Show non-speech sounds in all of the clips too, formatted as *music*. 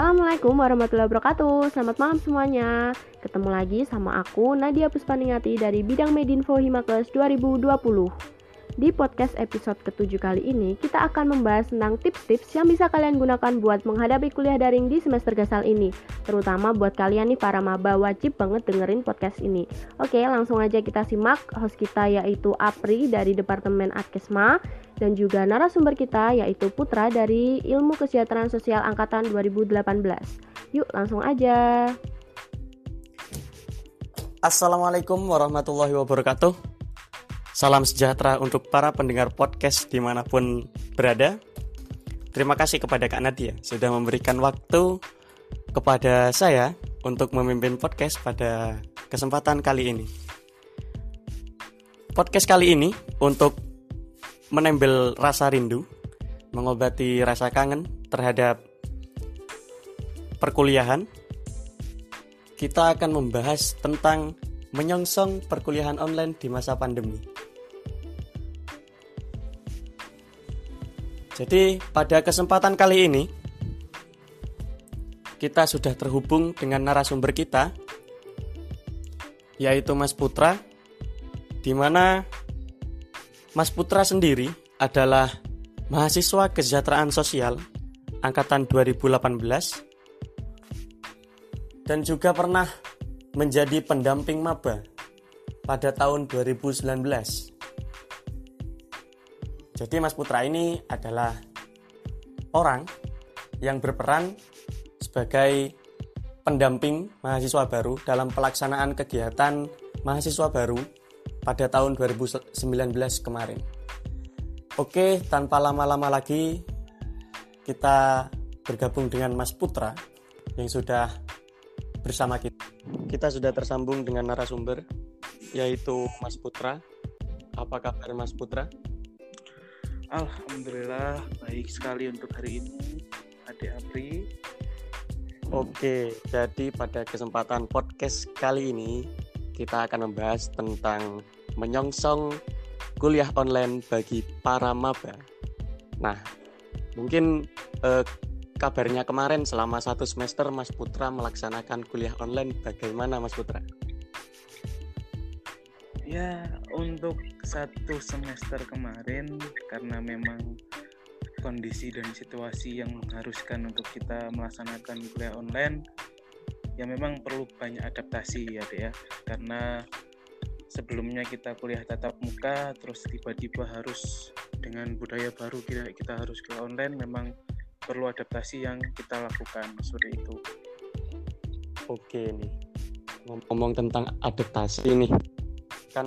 Assalamualaikum warahmatullahi wabarakatuh. Selamat malam semuanya. Ketemu lagi sama aku Nadia Puspaningati dari Bidang Medinfo Himakes 2020 di podcast episode ketujuh kali ini, kita akan membahas tentang tips-tips yang bisa kalian gunakan buat menghadapi kuliah daring di semester gasal ini. Terutama buat kalian nih para maba, wajib banget dengerin podcast ini. Oke, langsung aja kita simak. Host kita yaitu Apri dari Departemen Adkesma dan juga narasumber kita yaitu Putra dari Ilmu Kesejahteraan Sosial Angkatan 2018. Yuk, langsung aja. Assalamualaikum warahmatullahi wabarakatuh. Salam sejahtera untuk para pendengar podcast di mana pun berada. Terima kasih kepada Kak Nadia sudah memberikan waktu kepada saya untuk memimpin podcast pada kesempatan kali ini. Podcast kali ini untuk menembel rasa rindu, mengobati rasa kangen terhadap perkuliahan. Kita akan membahas tentang menyongsong perkuliahan online di masa pandemi. Jadi pada kesempatan kali ini kita sudah terhubung dengan narasumber kita yaitu Mas Putra di mana Mas Putra sendiri adalah mahasiswa kesejahteraan sosial angkatan 2018 dan juga pernah menjadi pendamping maba pada tahun 2019. Jadi Mas Putra ini adalah orang yang berperan sebagai pendamping mahasiswa baru dalam pelaksanaan kegiatan mahasiswa baru pada tahun 2019 kemarin. Oke, tanpa lama-lama lagi kita bergabung dengan Mas Putra yang sudah bersama kita. Kita sudah tersambung dengan narasumber yaitu Mas Putra. Apa kabar Mas Putra? Alhamdulillah baik sekali untuk hari ini Adik Apri Oke jadi pada kesempatan podcast kali ini kita akan membahas tentang menyongsong kuliah online bagi para maba Nah mungkin eh, kabarnya kemarin selama satu semester Mas Putra melaksanakan kuliah online bagaimana Mas Putra? Ya untuk satu semester kemarin karena memang kondisi dan situasi yang mengharuskan untuk kita melaksanakan kuliah online ya memang perlu banyak adaptasi ya deh ya karena sebelumnya kita kuliah tatap muka terus tiba-tiba harus dengan budaya baru kita kita harus kuliah online memang perlu adaptasi yang kita lakukan seperti itu oke nih ngomong tentang adaptasi nih kan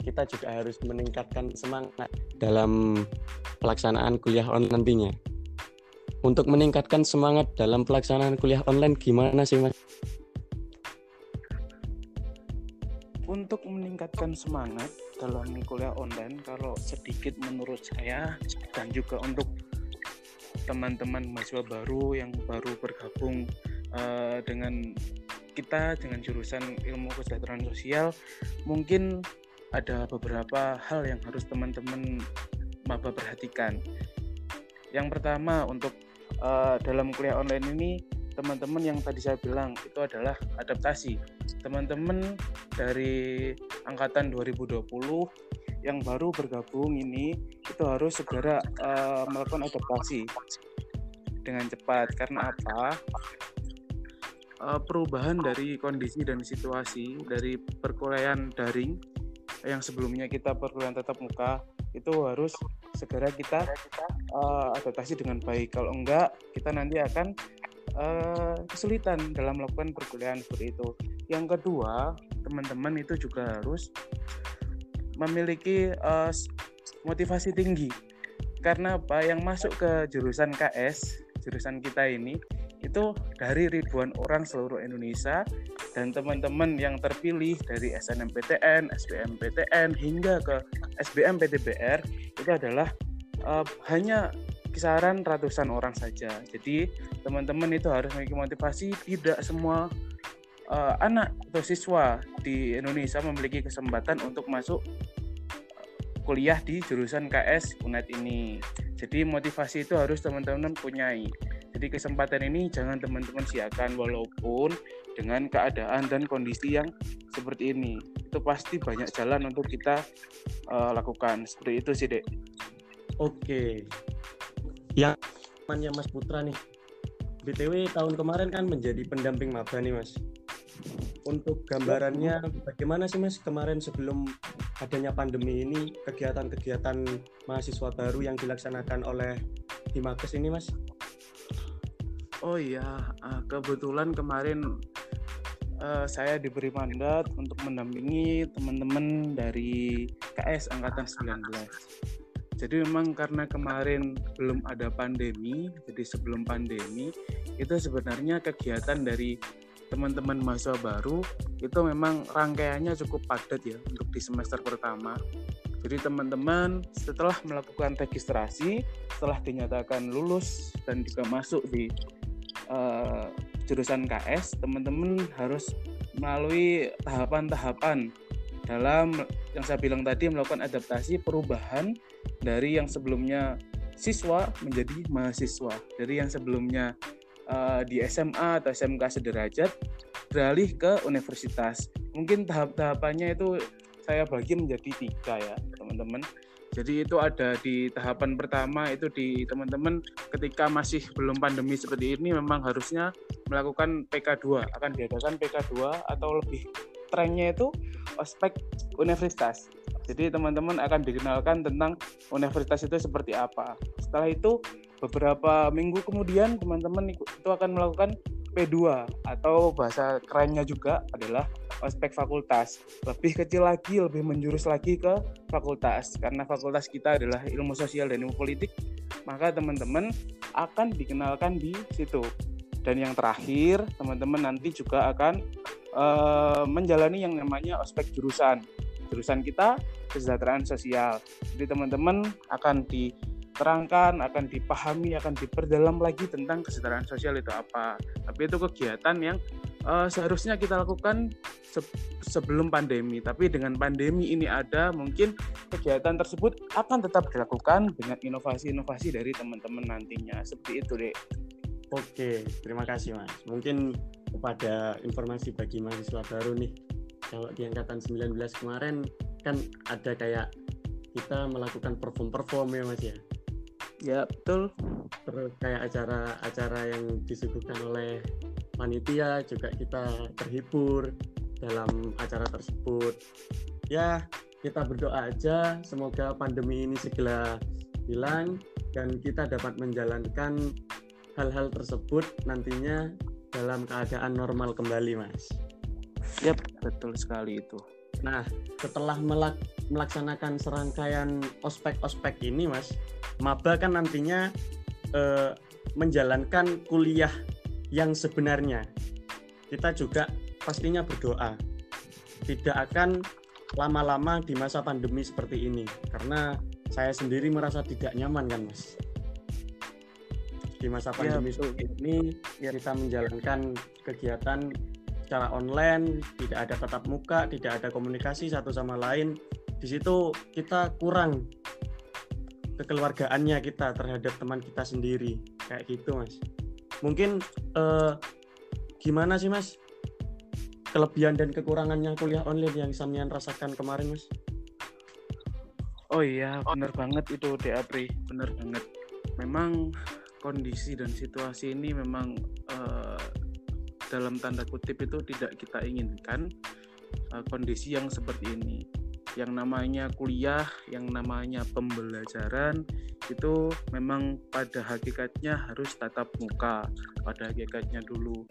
kita juga harus meningkatkan semangat dalam pelaksanaan kuliah online nantinya. Untuk meningkatkan semangat dalam pelaksanaan kuliah online gimana sih Mas? Untuk meningkatkan semangat dalam kuliah online kalau sedikit menurut saya dan juga untuk teman-teman mahasiswa baru yang baru bergabung uh, dengan kita dengan jurusan ilmu kesejahteraan sosial mungkin ada beberapa hal yang harus teman-teman maba perhatikan. Yang pertama untuk uh, dalam kuliah online ini teman-teman yang tadi saya bilang itu adalah adaptasi. Teman-teman dari angkatan 2020 yang baru bergabung ini itu harus segera uh, melakukan adaptasi dengan cepat. Karena apa? Uh, perubahan dari kondisi dan situasi dari perkuliahan daring yang sebelumnya kita perkuliahan tatap muka itu harus segera kita uh, adaptasi dengan baik. Kalau enggak, kita nanti akan uh, kesulitan dalam melakukan perkuliahan seperti itu. Yang kedua, teman-teman itu juga harus memiliki uh, motivasi tinggi. Karena apa? Yang masuk ke jurusan KS, jurusan kita ini itu dari ribuan orang seluruh Indonesia dan teman-teman yang terpilih dari SNMPTN, SBMPTN hingga ke SBM PTBR itu adalah uh, hanya kisaran ratusan orang saja. Jadi teman-teman itu harus memiliki motivasi tidak semua uh, anak atau siswa di Indonesia memiliki kesempatan untuk masuk kuliah di jurusan KS UNED ini. Jadi motivasi itu harus teman-teman punyai Jadi kesempatan ini jangan teman-teman siakan walaupun dengan keadaan dan kondisi yang seperti ini. Itu pasti banyak jalan untuk kita uh, lakukan. Seperti itu sih, Dek. Oke. Temannya Mas Putra nih. BTW tahun kemarin kan menjadi pendamping maba nih, Mas. Untuk gambarannya bagaimana sih Mas kemarin sebelum adanya pandemi ini kegiatan-kegiatan mahasiswa baru yang dilaksanakan oleh Himakes ini Mas? Oh iya, ah, kebetulan kemarin uh, saya diberi mandat untuk mendampingi teman-teman dari KS Angkatan 19. Jadi memang karena kemarin belum ada pandemi, jadi sebelum pandemi itu sebenarnya kegiatan dari teman-teman mahasiswa baru itu memang rangkaiannya cukup padat ya untuk di semester pertama. Jadi teman-teman setelah melakukan registrasi, setelah dinyatakan lulus dan juga masuk di uh, jurusan KS, teman-teman harus melalui tahapan-tahapan dalam yang saya bilang tadi melakukan adaptasi perubahan dari yang sebelumnya siswa menjadi mahasiswa. Dari yang sebelumnya uh, di SMA atau SMK sederajat beralih ke universitas. Mungkin tahap-tahapannya itu saya bagi menjadi tiga ya teman-teman. Jadi itu ada di tahapan pertama itu di teman-teman ketika masih belum pandemi seperti ini memang harusnya melakukan PK2 akan diadakan PK2 atau lebih trennya itu ospek universitas. Jadi teman-teman akan dikenalkan tentang universitas itu seperti apa. Setelah itu beberapa minggu kemudian teman-teman itu akan melakukan P2 atau bahasa kerennya juga adalah ospek fakultas. Lebih kecil lagi, lebih menjurus lagi ke fakultas. Karena fakultas kita adalah ilmu sosial dan ilmu politik, maka teman-teman akan dikenalkan di situ. Dan yang terakhir, teman-teman nanti juga akan uh, menjalani yang namanya ospek jurusan. Jurusan kita kesejahteraan sosial. Jadi teman-teman akan di terangkan, akan dipahami, akan diperdalam lagi tentang kesejahteraan sosial itu apa. Tapi itu kegiatan yang uh, seharusnya kita lakukan se sebelum pandemi. Tapi dengan pandemi ini ada, mungkin kegiatan tersebut akan tetap dilakukan dengan inovasi-inovasi dari teman-teman nantinya. Seperti itu, Dek. Oke, terima kasih, Mas. Mungkin kepada informasi bagi mahasiswa baru nih, kalau di angkatan 19 kemarin kan ada kayak kita melakukan perform-perform ya Mas ya Ya betul. Terus kayak acara-acara yang disuguhkan oleh panitia juga kita terhibur dalam acara tersebut. Ya kita berdoa aja semoga pandemi ini segera hilang dan kita dapat menjalankan hal-hal tersebut nantinya dalam keadaan normal kembali, Mas. Yap, betul sekali itu. Nah, setelah melak melaksanakan serangkaian ospek-ospek ini, Mas, maba kan nantinya eh, menjalankan kuliah yang sebenarnya. Kita juga pastinya berdoa tidak akan lama-lama di masa pandemi seperti ini karena saya sendiri merasa tidak nyaman kan mas di masa iya, pandemi seperti ini ya. kita menjalankan kegiatan secara online, tidak ada tatap muka, tidak ada komunikasi satu sama lain. Di situ kita kurang kekeluargaannya kita terhadap teman kita sendiri, kayak gitu, Mas. Mungkin eh, gimana sih, Mas? Kelebihan dan kekurangannya kuliah online yang Samian rasakan kemarin, Mas? Oh iya, benar banget itu, Deapri, benar banget. Memang kondisi dan situasi ini memang uh, dalam tanda kutip itu tidak kita inginkan uh, kondisi yang seperti ini yang namanya kuliah, yang namanya pembelajaran itu memang pada hakikatnya harus tatap muka pada hakikatnya dulu.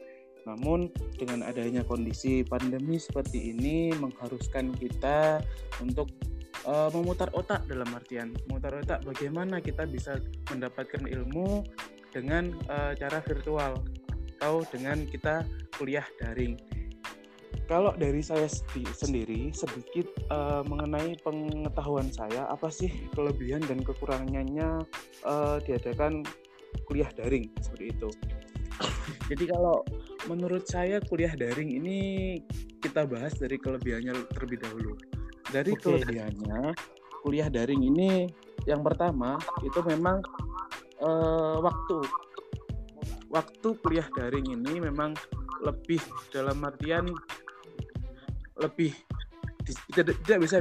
Namun dengan adanya kondisi pandemi seperti ini mengharuskan kita untuk uh, memutar otak dalam artian memutar otak bagaimana kita bisa mendapatkan ilmu dengan uh, cara virtual atau dengan kita kuliah daring. Kalau dari saya sendiri sedikit uh, mengenai pengetahuan saya apa sih kelebihan dan kekurangannya uh, diadakan kuliah daring seperti itu. Jadi kalau menurut saya kuliah daring ini kita bahas dari kelebihannya terlebih dahulu. Dari okay. kelebihannya kuliah daring ini yang pertama itu memang uh, waktu waktu kuliah daring ini memang lebih dalam artian lebih tidak, tidak bisa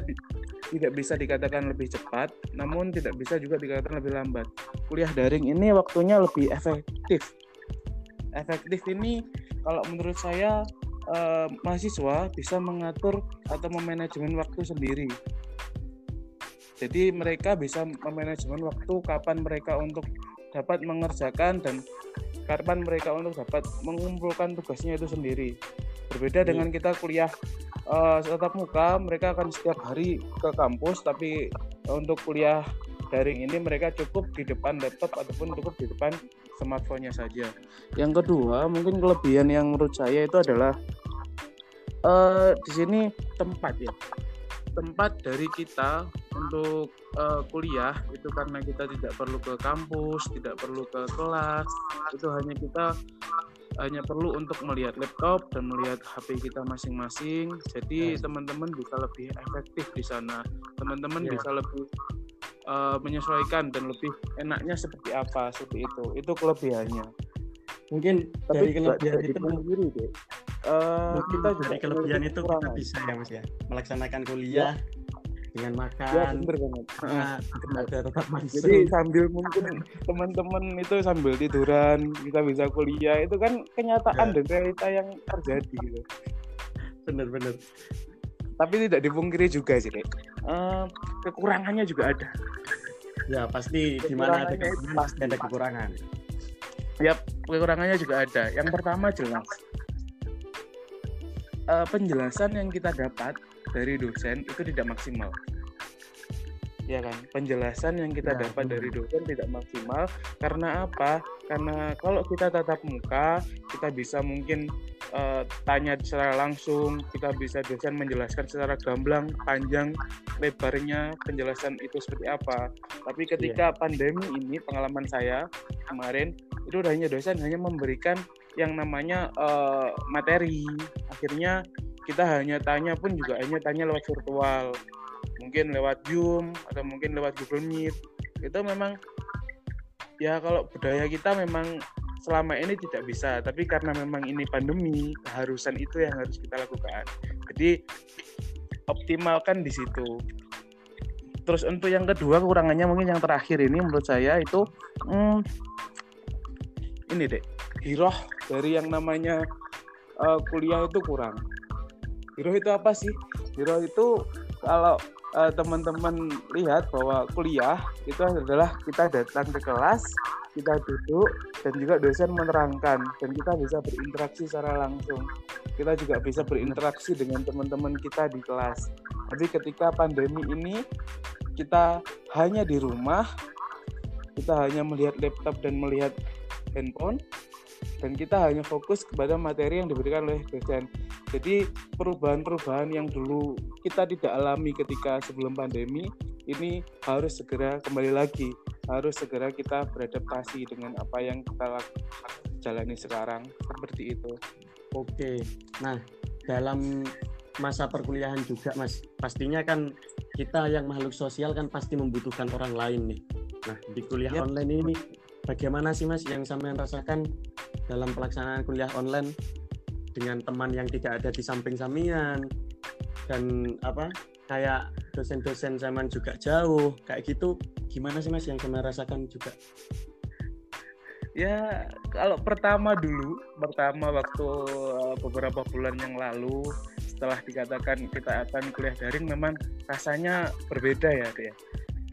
tidak bisa dikatakan lebih cepat, namun tidak bisa juga dikatakan lebih lambat. Kuliah daring ini waktunya lebih efektif. Efektif ini kalau menurut saya eh, mahasiswa bisa mengatur atau memanajemen waktu sendiri. Jadi mereka bisa memanajemen waktu kapan mereka untuk dapat mengerjakan dan kapan mereka untuk dapat mengumpulkan tugasnya itu sendiri. Berbeda hmm. dengan kita kuliah uh, tatap muka, mereka akan setiap hari ke kampus, tapi untuk kuliah daring ini mereka cukup di depan laptop ataupun cukup di depan smartphone-nya saja. Yang kedua, mungkin kelebihan yang menurut saya itu adalah uh, di sini tempat ya tempat dari kita untuk uh, kuliah itu karena kita tidak perlu ke kampus, tidak perlu ke kelas, itu hanya kita hanya perlu untuk melihat laptop dan melihat HP kita masing-masing. Jadi teman-teman bisa lebih efektif di sana. Teman-teman yeah. bisa lebih uh, menyesuaikan dan lebih enaknya seperti apa seperti itu. Itu kelebihannya. Mungkin Tapi dari kelebihan itu sendiri deh uh, kita juga dari kelebihan itu kita bisa ya mas ya melaksanakan kuliah ya. dengan makan ya, bener banget nah, tetap masuk jadi sambil mungkin teman-teman itu sambil tiduran kita bisa kuliah itu kan kenyataan ya. dan realita yang terjadi gitu bener-bener tapi tidak dipungkiri juga sih uh, kekurangannya juga ada. Ya pasti di mana ada kekurangan pasti ada kekurangan. Ya kekurangannya juga ada. Yang pertama jelas uh, penjelasan yang kita dapat dari dosen itu tidak maksimal. Ya kan? Penjelasan yang kita ya, dapat betul. dari dosen tidak maksimal. Karena apa? Karena kalau kita tatap muka kita bisa mungkin uh, tanya secara langsung kita bisa dosen menjelaskan secara gamblang panjang lebarnya penjelasan itu seperti apa. Tapi ketika ya. pandemi ini pengalaman saya kemarin itu hanya dosen hanya memberikan yang namanya uh, materi. Akhirnya kita hanya tanya pun juga hanya tanya lewat virtual. Mungkin lewat Zoom atau mungkin lewat Google Meet. Itu memang ya kalau budaya kita memang selama ini tidak bisa tapi karena memang ini pandemi keharusan itu yang harus kita lakukan. Jadi optimalkan di situ. Terus untuk yang kedua kekurangannya mungkin yang terakhir ini menurut saya itu hmm, ini deh hiroh dari yang namanya uh, kuliah itu kurang. Hiroh itu apa sih? Hiroh itu kalau uh, teman-teman lihat bahwa kuliah itu adalah kita datang ke kelas kita duduk dan juga dosen menerangkan dan kita bisa berinteraksi secara langsung. Kita juga bisa berinteraksi dengan teman-teman kita di kelas. Tapi ketika pandemi ini kita hanya di rumah kita hanya melihat laptop dan melihat handphone dan kita hanya fokus kepada materi yang diberikan oleh dosen. Jadi perubahan-perubahan yang dulu kita tidak alami ketika sebelum pandemi ini harus segera kembali lagi, harus segera kita beradaptasi dengan apa yang kita jalani sekarang seperti itu. Oke, nah dalam masa perkuliahan juga mas, pastinya kan kita yang makhluk sosial kan pasti membutuhkan orang lain nih. Nah di kuliah yep. online ini bagaimana sih mas yang sampean rasakan dalam pelaksanaan kuliah online dengan teman yang tidak ada di samping samian dan apa kayak dosen-dosen zaman juga jauh. Kayak gitu gimana sih mas yang saya rasakan juga? Ya kalau pertama dulu pertama waktu eh, beberapa bulan yang lalu setelah dikatakan kita akan kuliah daring memang rasanya berbeda ya dia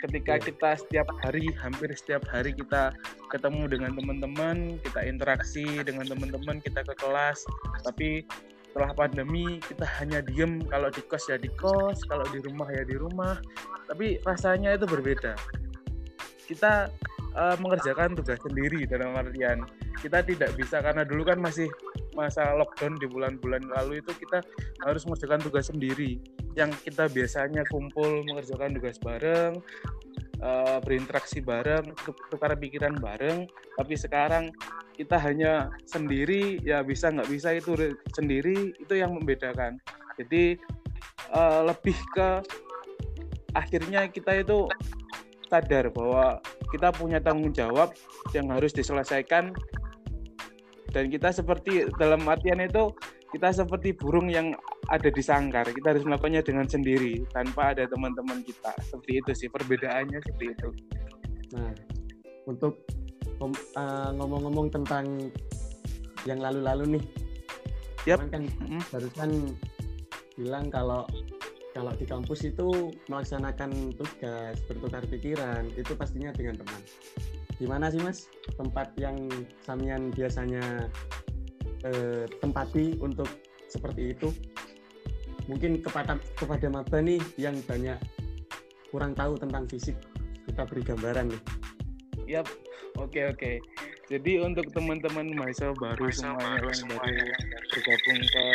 ketika yeah. kita setiap hari hampir setiap hari kita ketemu dengan teman-teman kita interaksi dengan teman-teman kita ke kelas tapi setelah pandemi kita hanya diem kalau di kos ya di kos kalau di rumah ya di rumah. Tapi rasanya itu berbeda. Kita uh, mengerjakan tugas sendiri dalam artian kita tidak bisa karena dulu kan masih masa lockdown di bulan-bulan lalu itu kita harus mengerjakan tugas sendiri. Yang kita biasanya kumpul mengerjakan tugas bareng uh, berinteraksi bareng tukar pikiran bareng tapi sekarang kita hanya sendiri ya bisa nggak bisa itu sendiri itu yang membedakan. Jadi uh, lebih ke akhirnya kita itu sadar bahwa kita punya tanggung jawab yang harus diselesaikan dan kita seperti dalam artian itu kita seperti burung yang ada di sangkar. Kita harus melakukannya dengan sendiri tanpa ada teman-teman kita. Seperti itu sih perbedaannya seperti itu. Nah untuk uh, ngomong-ngomong tentang yang lalu-lalu nih. Yep. kan mm-hmm. barusan bilang kalau kalau di kampus itu melaksanakan tugas bertukar pikiran itu pastinya dengan teman gimana sih mas? Tempat yang samian biasanya eh, tempati untuk seperti itu? Mungkin kepada kepada maba nih yang banyak kurang tahu tentang fisik kita beri gambaran nih. Yap oke okay, oke. Okay. jadi untuk teman-teman mahasiswa baru semuanya yang baru bergabung ke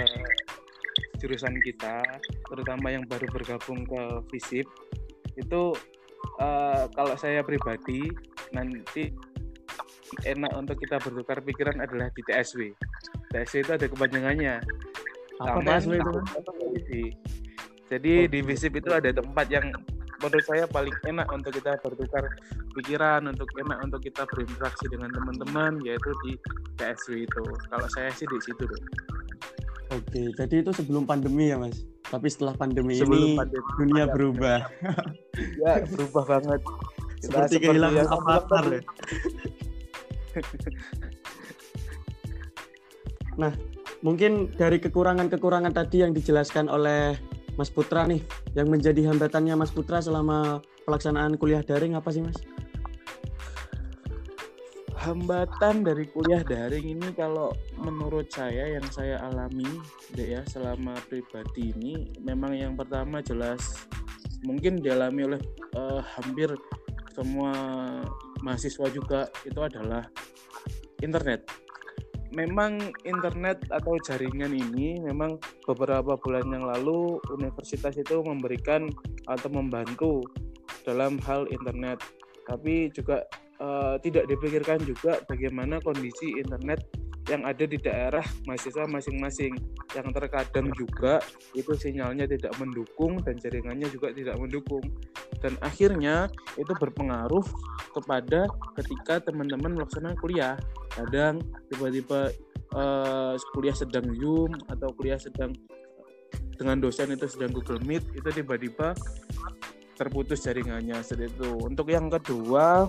jurusan kita terutama yang baru bergabung ke FISIP itu uh, kalau saya pribadi nanti enak untuk kita bertukar pikiran adalah di TSW TSW itu ada kepanjangannya apa TSW itu jadi oh. di visip itu ada tempat yang menurut saya paling enak untuk kita bertukar pikiran untuk enak untuk kita berinteraksi dengan teman-teman yaitu di TSW itu kalau saya sih di situ deh Oke, jadi itu sebelum pandemi ya, Mas. Tapi setelah pandemi sebelum ini pandemi, dunia berubah. *laughs* ya, berubah banget. Kita seperti kehilangan avatar ya. *laughs* nah, mungkin dari kekurangan-kekurangan tadi yang dijelaskan oleh Mas Putra nih, yang menjadi hambatannya Mas Putra selama pelaksanaan kuliah daring apa sih, Mas? hambatan dari kuliah daring ini kalau menurut saya yang saya alami ya selama pribadi ini memang yang pertama jelas mungkin dialami oleh uh, hampir semua mahasiswa juga itu adalah internet. Memang internet atau jaringan ini memang beberapa bulan yang lalu universitas itu memberikan atau membantu dalam hal internet. Tapi juga uh, tidak dipikirkan juga bagaimana kondisi internet yang ada di daerah mahasiswa masing-masing. Yang terkadang juga itu sinyalnya tidak mendukung dan jaringannya juga tidak mendukung. Dan akhirnya itu berpengaruh kepada ketika teman-teman melaksanakan kuliah. Kadang tiba-tiba uh, kuliah sedang zoom atau kuliah sedang dengan dosen itu sedang Google Meet itu tiba-tiba terputus jaringannya seperti itu. Untuk yang kedua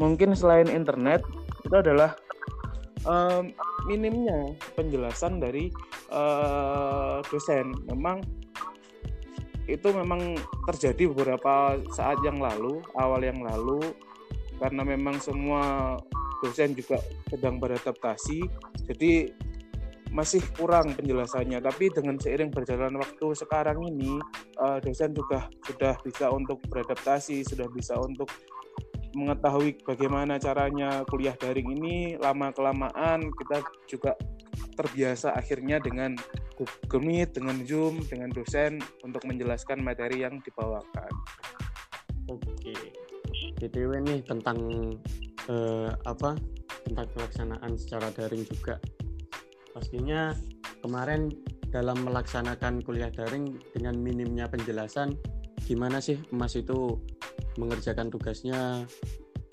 mungkin selain internet itu adalah um, minimnya penjelasan dari uh, dosen. Memang itu memang terjadi beberapa saat yang lalu, awal yang lalu, karena memang semua dosen juga sedang beradaptasi, jadi masih kurang penjelasannya. Tapi dengan seiring berjalan waktu sekarang ini, uh, dosen juga sudah bisa untuk beradaptasi, sudah bisa untuk mengetahui bagaimana caranya kuliah daring ini lama kelamaan kita juga terbiasa akhirnya dengan Google Meet, dengan Zoom, dengan dosen untuk menjelaskan materi yang dibawakan. Oke. BTW nih tentang eh, apa? Tentang pelaksanaan secara daring juga. Pastinya kemarin dalam melaksanakan kuliah daring dengan minimnya penjelasan gimana sih Mas itu mengerjakan tugasnya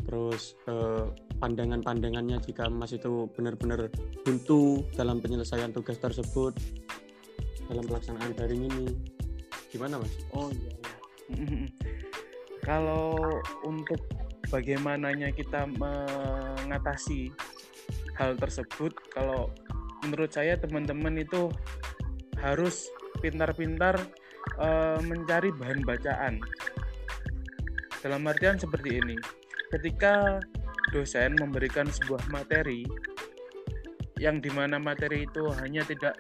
terus eh, pandangan-pandangannya jika Mas itu benar-benar buntu dalam penyelesaian tugas tersebut dalam pelaksanaan daring ini gimana Mas? Oh iya, iya. *laughs* kalau untuk bagaimananya kita mengatasi hal tersebut kalau menurut saya teman-teman itu harus pintar-pintar uh, mencari bahan bacaan dalam artian seperti ini, ketika dosen memberikan sebuah materi yang di mana materi itu hanya tidak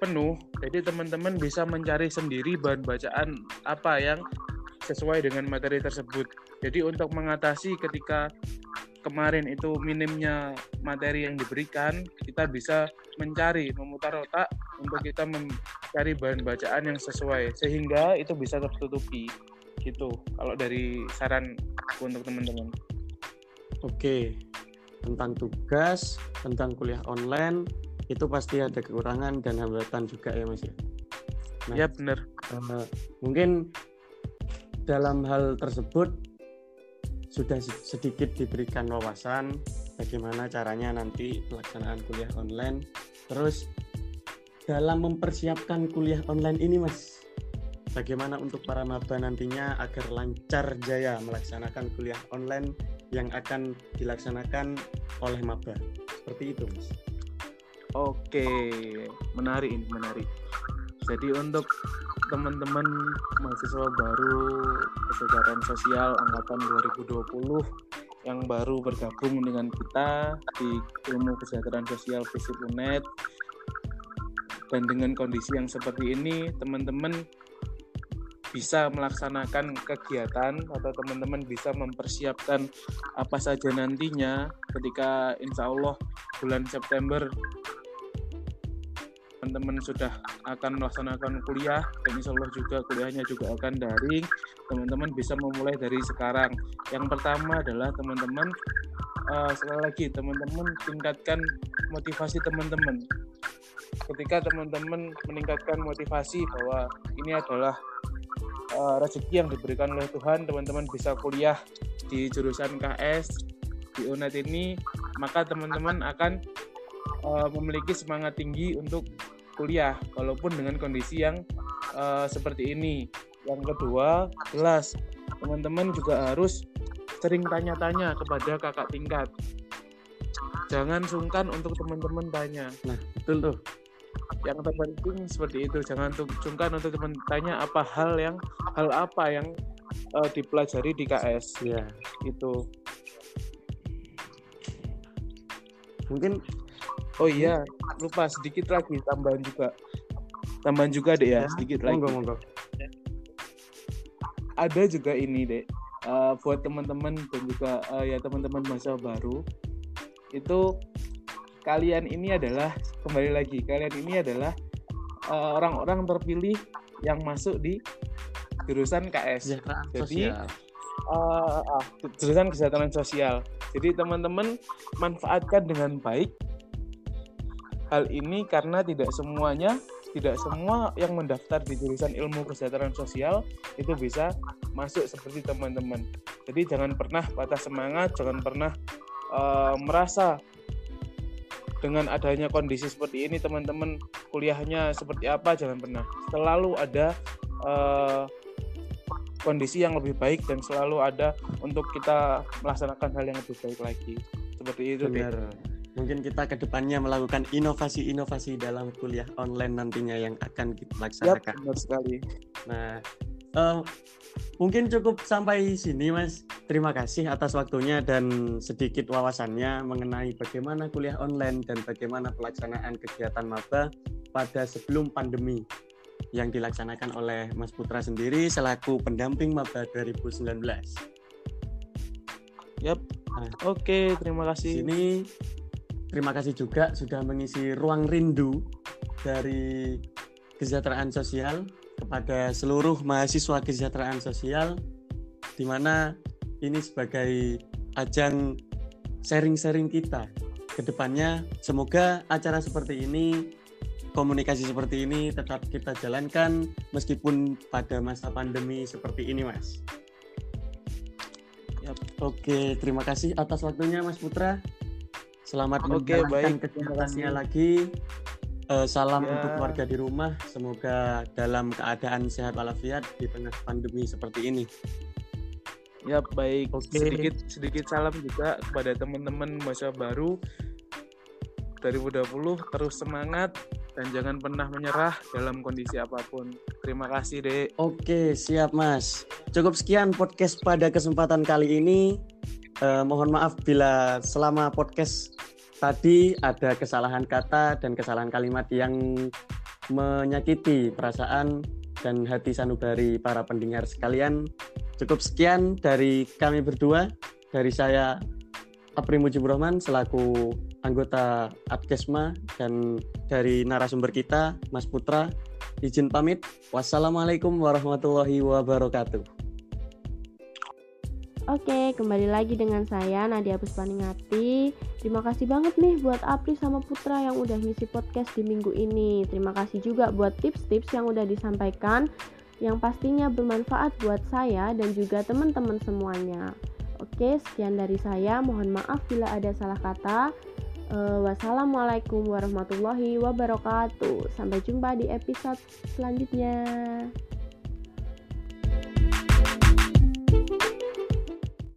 penuh, jadi teman-teman bisa mencari sendiri bahan bacaan apa yang sesuai dengan materi tersebut. Jadi untuk mengatasi ketika kemarin itu minimnya materi yang diberikan, kita bisa mencari, memutar otak untuk kita mencari bahan bacaan yang sesuai sehingga itu bisa tertutupi gitu kalau dari saran aku untuk teman-teman. Oke tentang tugas tentang kuliah online itu pasti ada kekurangan dan hambatan juga ya mas ya. Nah, ya benar uh, mungkin dalam hal tersebut sudah sedikit diberikan wawasan bagaimana caranya nanti pelaksanaan kuliah online. Terus dalam mempersiapkan kuliah online ini Mas, bagaimana untuk para maba nantinya agar lancar jaya melaksanakan kuliah online yang akan dilaksanakan oleh maba. Seperti itu, Mas. Oke, menarik ini, menarik. Jadi untuk teman-teman mahasiswa baru kesejahteraan sosial angkatan 2020 yang baru bergabung dengan kita di ilmu kesejahteraan sosial FISIP UNED dan dengan kondisi yang seperti ini teman-teman bisa melaksanakan kegiatan atau teman-teman bisa mempersiapkan apa saja nantinya ketika insya Allah bulan September teman-teman sudah akan melaksanakan kuliah dan insya Allah juga kuliahnya juga akan daring teman-teman bisa memulai dari sekarang. Yang pertama adalah teman-teman uh, sekali lagi teman-teman tingkatkan motivasi teman-teman. Ketika teman-teman meningkatkan motivasi bahwa ini adalah uh, rezeki yang diberikan oleh Tuhan teman-teman bisa kuliah di jurusan KS di UNED ini maka teman-teman akan uh, memiliki semangat tinggi untuk kuliah walaupun dengan kondisi yang uh, seperti ini. Yang kedua jelas teman-teman juga harus sering tanya-tanya kepada kakak tingkat. Jangan sungkan untuk teman-teman tanya. Nah betul tuh yang terpenting seperti itu. Jangan sungkan untuk teman tanya apa hal yang hal apa yang uh, dipelajari di KS ya itu mungkin oh iya lupa sedikit lagi tambahan juga. Tambahan juga deh ya, ya. sedikit monggo, lagi. monggo. ada juga ini deh uh, buat teman-teman dan juga uh, ya teman-teman masa baru itu kalian ini adalah kembali lagi kalian ini adalah eh, orang-orang uh, terpilih yang masuk di jurusan KS. Jadi uh, uh, jurusan kesehatan sosial. Jadi teman-teman manfaatkan dengan baik hal ini karena tidak semuanya tidak semua yang mendaftar di jurusan ilmu kesejahteraan sosial itu bisa masuk seperti teman-teman. Jadi jangan pernah patah semangat, jangan pernah uh, merasa dengan adanya kondisi seperti ini teman-teman kuliahnya seperti apa jangan pernah selalu ada uh, kondisi yang lebih baik dan selalu ada untuk kita melaksanakan hal yang lebih baik lagi seperti itu Benar. Mungkin kita ke depannya melakukan inovasi-inovasi dalam kuliah online nantinya yang akan kita laksanakan. Yap, benar sekali. Nah, uh, mungkin cukup sampai sini Mas. Terima kasih atas waktunya dan sedikit wawasannya mengenai bagaimana kuliah online dan bagaimana pelaksanaan kegiatan maba pada sebelum pandemi yang dilaksanakan oleh Mas Putra sendiri selaku pendamping maba 2019. Yap. Nah, Oke, terima kasih. Ini terima kasih juga sudah mengisi ruang rindu dari kesejahteraan sosial kepada seluruh mahasiswa kesejahteraan sosial di mana ini sebagai ajang sharing-sharing kita ke depannya semoga acara seperti ini komunikasi seperti ini tetap kita jalankan meskipun pada masa pandemi seperti ini Mas. Yap. Oke, terima kasih atas waktunya Mas Putra. Selamat Oke, menjalankan kegiatannya lagi. Uh, salam ya. untuk warga di rumah. Semoga dalam keadaan sehat walafiat di tengah pandemi seperti ini. Ya baik. Oke. Sedikit sedikit salam juga kepada teman-teman masa baru 2020 terus semangat dan jangan pernah menyerah dalam kondisi apa pun. Terima kasih, Dek. Oke, siap, Mas. Cukup sekian podcast pada kesempatan kali ini. Uh, mohon maaf bila selama podcast tadi ada kesalahan kata dan kesalahan kalimat yang menyakiti perasaan dan hati sanubari para pendengar sekalian. Cukup sekian dari kami berdua, dari saya Apri Mujibur Rahman selaku anggota Adkesma dan dari narasumber kita Mas Putra. Izin pamit. Wassalamualaikum warahmatullahi wabarakatuh. Oke, kembali lagi dengan saya Nadia Puspaningati. Terima kasih banget nih buat Apri sama Putra yang udah ngisi podcast di minggu ini. Terima kasih juga buat tips-tips yang udah disampaikan yang pastinya bermanfaat buat saya dan juga teman-teman semuanya. Oke, sekian dari saya. Mohon maaf bila ada salah kata. Uh, wassalamualaikum warahmatullahi wabarakatuh. Sampai jumpa di episode selanjutnya.